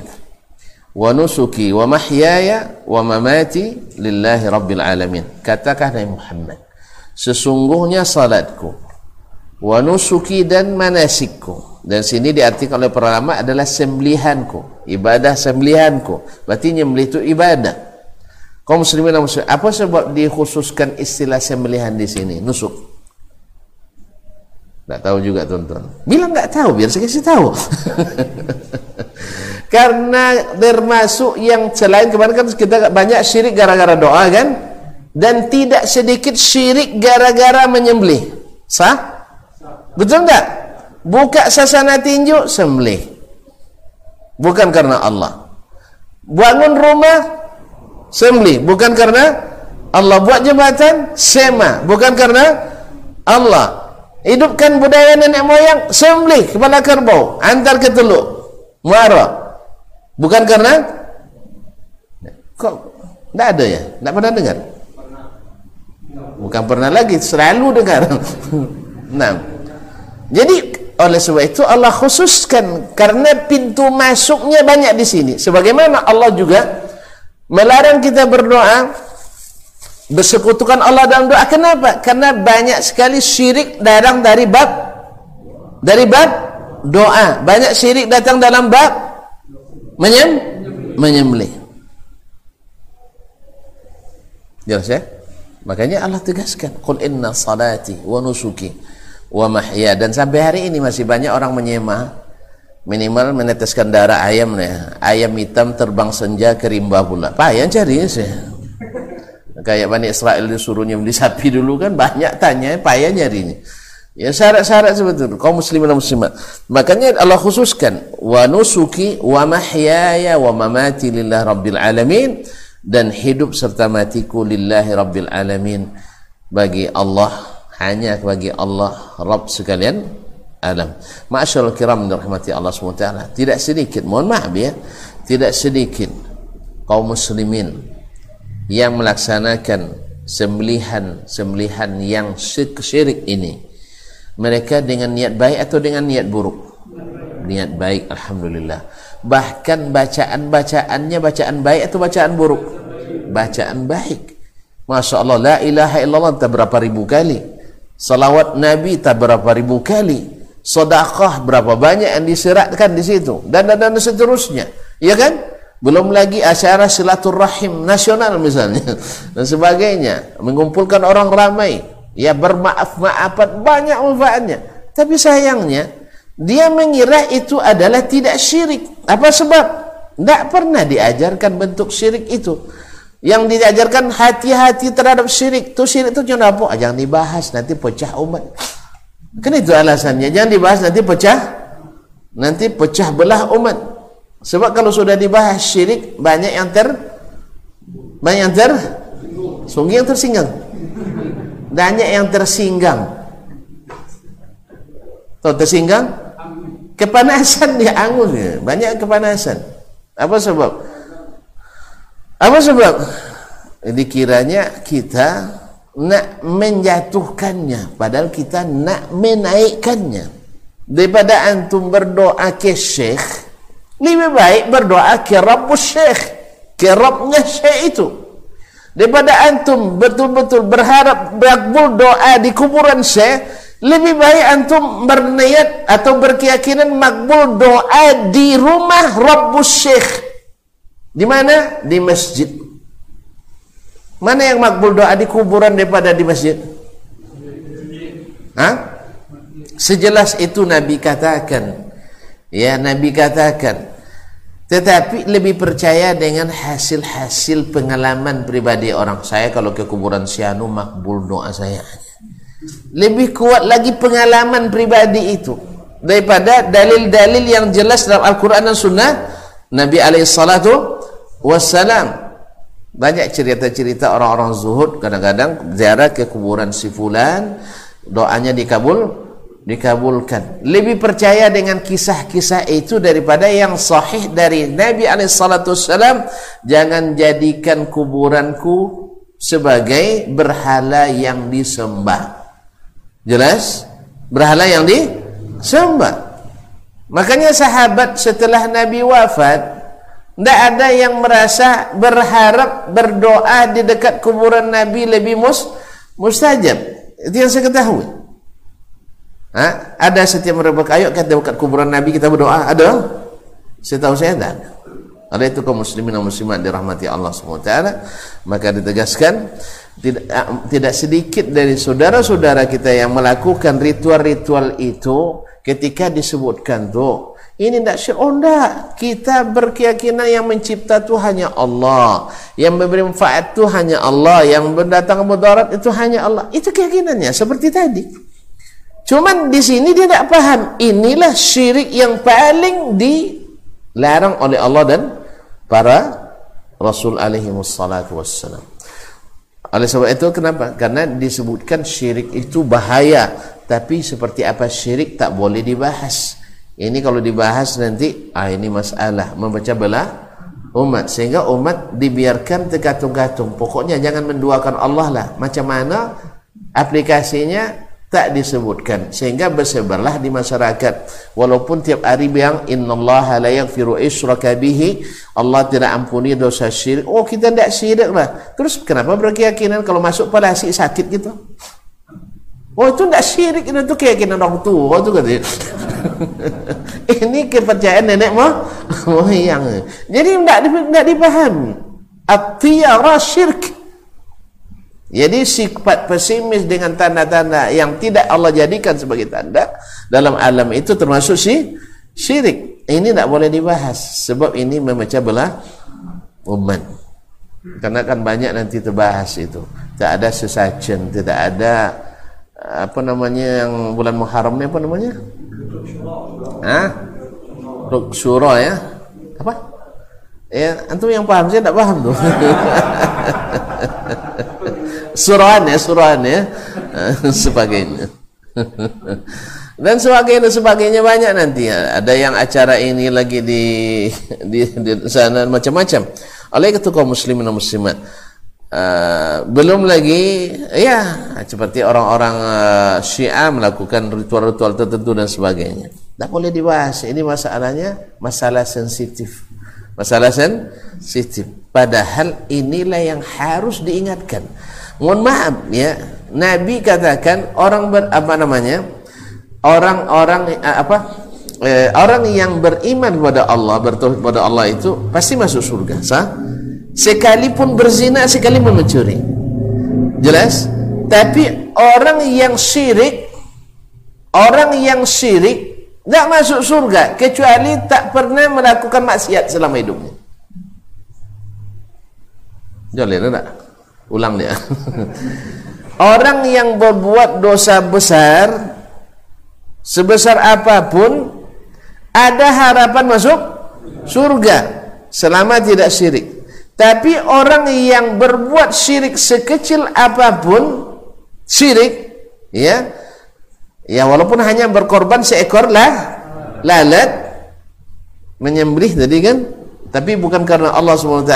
wa nusuki wa mahyaya wa mamati lillahi rabbil alamin. Katakan Nabi Muhammad sesungguhnya salatku wa nusuki dan manasikku dan sini diartikan oleh para ulama adalah sembelihanku ibadah sembelihanku. Berarti nyembelih itu ibadah. Kaum muslimin muslim apa sebab dikhususkan istilah sembelihan di sini? Nusuk. Tak tahu juga tuan-tuan. Bilang tak tahu biar saya kasih tahu. Karena termasuk yang selain kemarin kan kita banyak syirik gara-gara doa kan? Dan tidak sedikit syirik gara-gara menyembelih. Sah? Betul enggak? buka sasana tinju sembelih. Bukan karena Allah. Bangun rumah sembelih. Bukan karena Allah. Buat jembatan sema. Bukan karena Allah. Hidupkan budaya nenek moyang sembelih. Kepala kerbau antar ke teluk. Muara. Bukan karena kok? Tidak ada ya? Tidak pernah dengar? Bukan pernah lagi. Selalu dengar. Nah jadi oleh sebab itu Allah khususkan karena pintu masuknya banyak di sini. Sebagaimana Allah juga melarang kita berdoa bersekutukan Allah dalam doa. Kenapa? karena banyak sekali syirik datang dari bab dari bab doa. Banyak syirik datang dalam bab menyem menyembelih. Jelas ya? Makanya Allah tegaskan qul inna salati wa nusuki wa mahya. Dan sampai hari ini masih banyak orang menyemah. Minimal meneteskan darah ayam ya. ayam hitam terbang senja ke rimba pula. Payah carinya sih kayak Bani Israel disuruhnya beli sapi dulu kan banyak tanya payah nyarinya. Ya syarat-syarat itu kaum muslimin dan muslimat. Makanya Allah khususkan wa nusuki wa mahyaya wa mamati lillah rabbil alamin. Dan hidup serta matiku lillahi rabbil alamin. Bagi Allah hanya bagi Allah Rabb sekalian alam ma'asyarul kiram dirahmati Allah SWT tidak sedikit mohon maaf ya. Tidak sedikit kaum muslimin yang melaksanakan sembelihan-sembelihan yang syirik ini. Mereka dengan niat baik atau dengan niat buruk? Niat baik Alhamdulillah. Bahkan bacaan-bacaannya bacaan baik atau bacaan buruk? Bacaan baik. Masya Allah la ilaha illallah tak berapa ribu kali salawat Nabi tak berapa ribu kali. Sedekah berapa banyak yang diseratkan di situ. Dan dan, dan seterusnya. Ya kan? Belum lagi acara silaturahim nasional misalnya. Dan sebagainya. Mengumpulkan orang ramai. Ya bermaaf-maafan. Banyak manfaatnya. Tapi sayangnya dia mengira itu adalah tidak syirik. Apa sebab? Tidak pernah diajarkan bentuk syirik itu yang diajarkan hati-hati terhadap syirik itu syirik itu cuma apa jangan dibahas nanti pecah umat kan itu alasannya jangan dibahas nanti pecah nanti pecah belah umat sebab kalau sudah dibahas syirik banyak yang ter banyak yang ter sungguh yang tersinggang. Banyak yang tersinggang. Tahu tersinggang? Kepanasan dia angus Banyak kepanasan. Apa sebab? Apa sebab? Dikiranya kita nak menjatuhkannya padahal kita nak menaikkannya daripada antum berdoa ke syekh lebih baik berdoa ke Rabbus Syekh, ke Rabbnya Syekh itu. Daripada antum betul-betul berharap makbul doa di kuburan Syekh, lebih baik antum berniat atau berkeyakinan makbul doa di rumah Rabbus Syekh. Di mana? Di masjid. Mana yang makbul doa di kuburan daripada di masjid? Hah? Sejelas itu Nabi katakan Ya Nabi katakan tetapi lebih percaya dengan hasil-hasil pengalaman pribadi orang saya kalau ke kuburan Sianu makbul doa saya lebih kuat lagi pengalaman pribadi itu daripada dalil-dalil yang jelas dalam Al-Quran dan Sunnah Nabi alaihissalatu wassalam. Banyak cerita-cerita orang-orang zuhud kadang-kadang ziarah ke kuburan si fulan doanya dikabul dikabulkan. Lebih percaya dengan kisah-kisah itu daripada yang sahih dari Nabi alaihissalam jangan jadikan kuburanku sebagai berhala yang disembah. Jelas? Berhala yang disembah. Makanya sahabat setelah Nabi wafat tidak ada yang merasa berharap berdoa di dekat kuburan Nabi lebih mus mustajab itu yang saya ketahui Ha? Ada setiap merebak ayo kita dekat kuburan Nabi kita berdoa. Ada? Saya tahu saya tidak ada. Ada itu kaum muslimin dan muslimat dirahmati Allah SWT Maka ditegaskan tidak, tidak sedikit dari saudara-saudara kita yang melakukan ritual-ritual itu Ketika disebutkan tu Ini tidak syirik Oh tidak Kita berkeyakinan yang mencipta itu hanya Allah. Yang memberi manfaat itu hanya Allah. Yang mendatangkan mudarat itu hanya Allah. Itu keyakinannya. Seperti tadi. Cuman di sini dia tidak paham. Inilah syirik yang paling dilarang oleh Allah dan para Rasul alaihi wassalatu wassalam. oleh sebab itu kenapa? Karena disebutkan syirik itu bahaya. Tapi seperti apa syirik tak boleh dibahas ini kalau dibahas nanti ah ini masalah. Membaca belah umat. Sehingga umat dibiarkan tergatung-gatung pokoknya jangan menduakan Allah lah. Macam mana aplikasinya tak disebutkan. Sehingga bersebarlah di masyarakat. Walaupun tiap hari bilang innallaha la yaghfiru isyraka bihi. Allah tidak ampuni dosa syirik. Oh kita tidak syirik lah. Terus kenapa berkeyakinan kalau masuk pada sakit gitu Oh itu tidak syirik itu keyakinan orang tua tu kata. Ini kepercayaan nenek mah moyang. Jadi tidak tidak dipahami. Atiyara syirik. Jadi sifat pesimis dengan tanda-tanda yang tidak Allah jadikan sebagai tanda dalam alam itu termasuk si syirik. Ini tidak boleh dibahas sebab ini memecah belah umat. Karena kan banyak nanti terbahas itu. Tak ada sesajen, tidak ada apa namanya yang bulan Muharram apa namanya? Hah? Syura ya? Apa? Ya, antum yang paham saya tidak paham tuh. Surahan ya, surahan ya. sebagainya. Dan sebagainya sebagainya banyak nanti. Ada yang acara ini lagi di di, di sana macam-macam. Oleh ketua muslimin dan muslimat. Uh, belum lagi ya seperti orang-orang uh, Syiah melakukan ritual-ritual tertentu dan sebagainya. Tak boleh dibahas. Ini masalahnya masalah sensitif. Masalah sensitif. Padahal inilah yang harus diingatkan. Mohon maaf ya, Nabi katakan orang ber, apa namanya? Orang-orang uh, apa? Eh, orang yang beriman kepada Allah, bertauhid kepada Allah itu pasti masuk surga, sah? Sekalipun berzina sekalipun mencuri jelas tapi orang yang syirik orang yang syirik tak masuk surga kecuali tak pernah melakukan maksiat selama hidupnya Jolin tak? Ulang dia. Orang yang berbuat dosa besar sebesar apa pun ada harapan masuk surga selama tidak syirik. Tapi orang yang berbuat syirik sekecil apa pun syirik ya ya walaupun hanya berkorban seekor lah lalat menyembelih tadi kan tapi bukan karena Allah SWT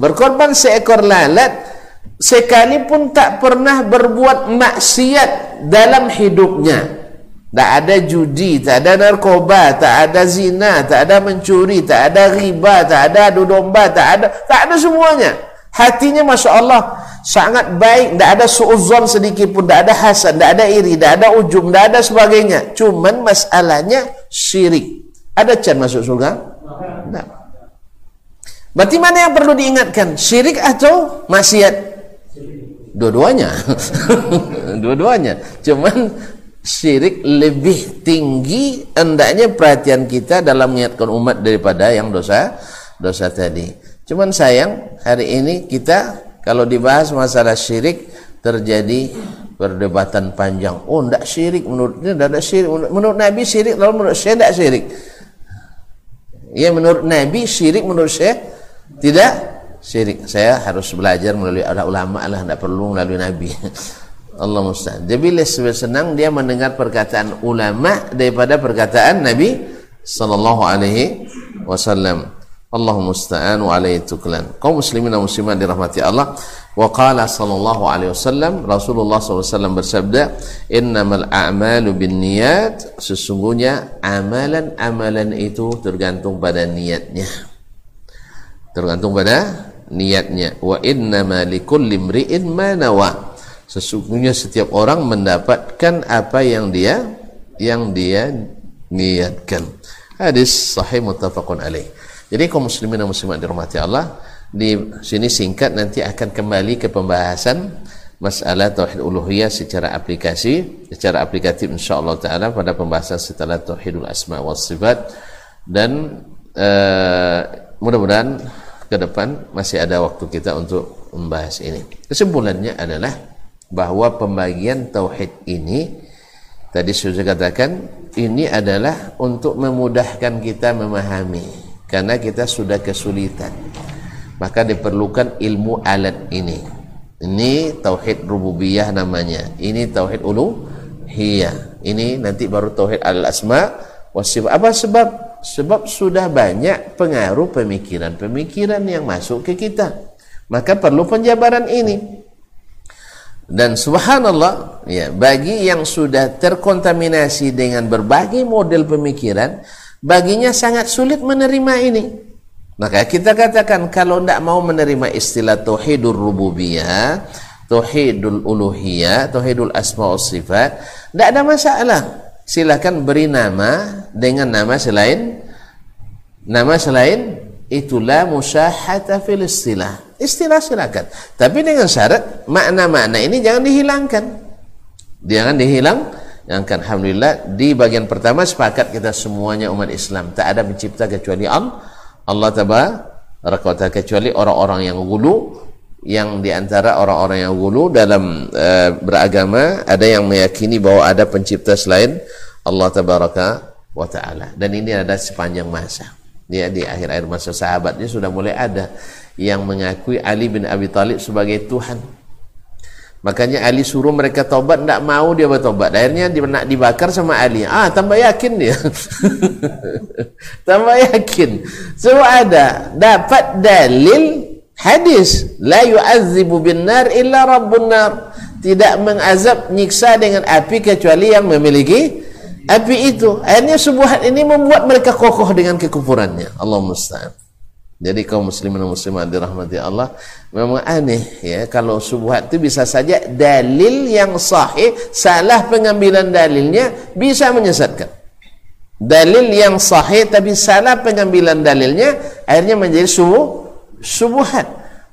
berkorban seekor lalat sekalipun tak pernah berbuat maksiat dalam hidupnya tak ada judi, tak ada narkoba, tak ada zina, tak ada mencuri, tak ada riba, tak ada adu domba, tak ada, tak ada semuanya. Hatinya Masya Allah sangat baik, tak ada suuzon sedikit pun, tak ada hasan, tak ada iri, tak ada ujung, tak ada sebagainya. Cuman masalahnya syirik. Ada can masuk surga? Tak. Berarti mana yang perlu diingatkan? Syirik atau maksiat? Dua-duanya. Dua-duanya. Cuman syirik lebih tinggi hendaknya perhatian kita dalam mengingatkan umat daripada yang dosa dosa tadi. Cuman sayang hari ini kita kalau dibahas masalah syirik terjadi perdebatan panjang. Oh, tidak syirik menurutnya tidak syirik. Menurut Nabi syirik lalu menurut saya tidak syirik. Ya menurut Nabi syirik menurut saya tidak syirik. Saya harus belajar melalui ulama lah tidak perlu melalui Nabi. Allah musta'an. Dia bila senang dia mendengar perkataan ulama daripada perkataan Nabi sallallahu alaihi wasallam. Allah musta'an wa alaihi tuklan. Kaum muslimin dan muslimat dirahmati Allah. Wa qala sallallahu alaihi wasallam Rasulullah wasallam bersabda, "Innamal a'malu binniyat." Sesungguhnya amalan-amalan itu tergantung pada niatnya. Tergantung pada niatnya. Wa innama likulli imri'in ma nawa sesungguhnya setiap orang mendapatkan apa yang dia yang dia niatkan. Hadis sahih muttafaqun alaih. Jadi kaum muslimin dan muslimat dirahmati Allah di sini singkat nanti akan kembali ke pembahasan masalah tauhid uluhiyah secara aplikasi secara aplikatif insyaallah taala pada pembahasan setelah tauhidul asma wa sifat. Dan uh, mudah-mudahan ke depan masih ada waktu kita untuk membahas ini. Kesimpulannya adalah bahwa pembagian tauhid ini tadi sudah katakan ini adalah untuk memudahkan kita memahami karena kita sudah kesulitan. Maka diperlukan ilmu alat ini. Ini tauhid rububiyah namanya. Ini tauhid uluhiyah. Ini nanti baru tauhid al-asma wasifat apa sebab? Sebab sudah banyak pengaruh pemikiran-pemikiran yang masuk ke kita. Maka perlu penjabaran ini dan subhanallah ya bagi yang sudah terkontaminasi dengan berbagai model pemikiran baginya sangat sulit menerima ini maka kita katakan kalau tidak mau menerima istilah tauhidur rububiyah, tauhidul uluhiyah, tauhidul asma sifat, tidak ada masalah. Silakan beri nama dengan nama selain nama selain itulah musyahata fil istilah. Istilah silakan. Tapi dengan syarat makna-makna ini jangan dihilangkan. Jangan dihilang. Yang alhamdulillah di bagian pertama sepakat kita semuanya umat Islam tak ada pencipta kecuali Allah Allah tabaraka kecuali orang-orang yang gulu yang di antara orang-orang yang gulu dalam uh, beragama ada yang meyakini bahwa ada pencipta selain Allah tabaraka wa taala dan ini ada sepanjang masa ya di akhir-akhir masa sahabatnya sudah mulai ada yang mengakui Ali bin Abi Thalib sebagai Tuhan Makanya Ali suruh mereka tobat, tidak mau dia bertobat. Akhirnya dia nak dibakar sama Ali. Ah, tambah yakin dia. tambah yakin. So ada dapat dalil hadis la yu'adzibu bin nar illa rabbun nar. Tidak mengazab nyiksa dengan api kecuali yang memiliki api itu. Akhirnya subuhat ini membuat mereka kokoh dengan kekufurannya. Allah musta'an. Jadi kaum muslimin dan muslimat dirahmati Allah memang aneh ya kalau subhat itu bisa saja dalil yang sahih salah pengambilan dalilnya bisa menyesatkan. Dalil yang sahih tapi salah pengambilan dalilnya akhirnya menjadi subuh subuhat.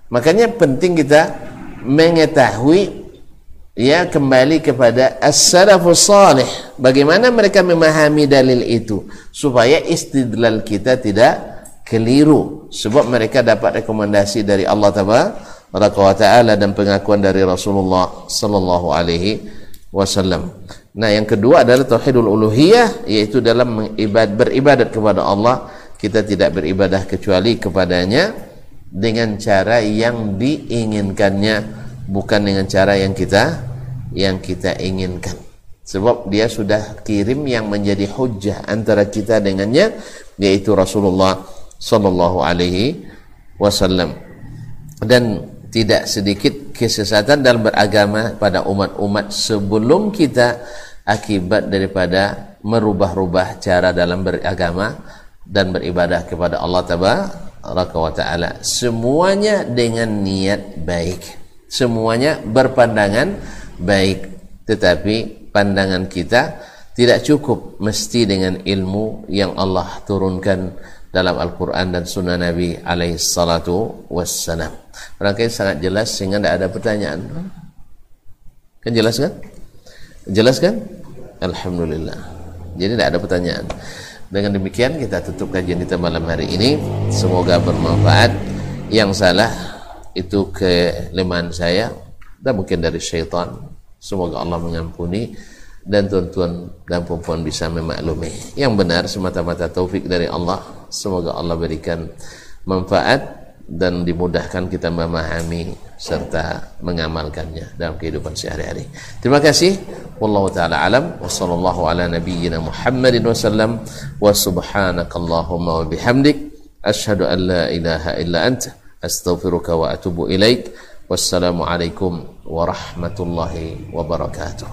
Makanya penting kita mengetahui ya kembali kepada as-salafus salih bagaimana mereka memahami dalil itu supaya istidlal kita tidak keliru sebab mereka dapat rekomendasi dari Allah taala dan pengakuan dari Rasulullah sallallahu alaihi wasallam. Nah, yang kedua adalah tauhidul uluhiyah yaitu dalam mengibad, beribadat kepada Allah kita tidak beribadah kecuali kepadanya dengan cara yang diinginkannya bukan dengan cara yang kita yang kita inginkan. Sebab dia sudah kirim yang menjadi hujjah antara kita dengannya yaitu Rasulullah sallallahu alaihi wasallam. Dan tidak sedikit kesesatan dalam beragama pada umat-umat sebelum kita akibat daripada merubah-rubah cara dalam beragama dan beribadah kepada Allah tabaraka wa taala. Semuanya dengan niat baik. Semuanya berpandangan baik. Tetapi pandangan kita tidak cukup mesti dengan ilmu yang Allah turunkan dalam Al-Quran dan Sunnah Nabi alaihi salatu wassalam. Barangkali sangat jelas sehingga tidak ada pertanyaan. Kan jelas kan? Jelas kan? Alhamdulillah. Jadi tidak ada pertanyaan. Dengan demikian kita tutup kajian kita malam hari ini. Semoga bermanfaat. Yang salah itu kelemahan saya dan mungkin dari syaitan. Semoga Allah mengampuni dan tuan-tuan dan perempuan bisa memaklumi. Yang benar semata-mata taufik dari Allah. Semoga Allah berikan manfaat dan dimudahkan kita memahami serta mengamalkannya dalam kehidupan sehari-hari. Terima kasih. Wallahu taala alam ala nabiyyina Muhammadin wa subhanakallahumma wa bihamdik asyhadu an la ilaha illa astaghfiruka wa atubu ilaik. Wassalamu alaikum warahmatullahi wabarakatuh.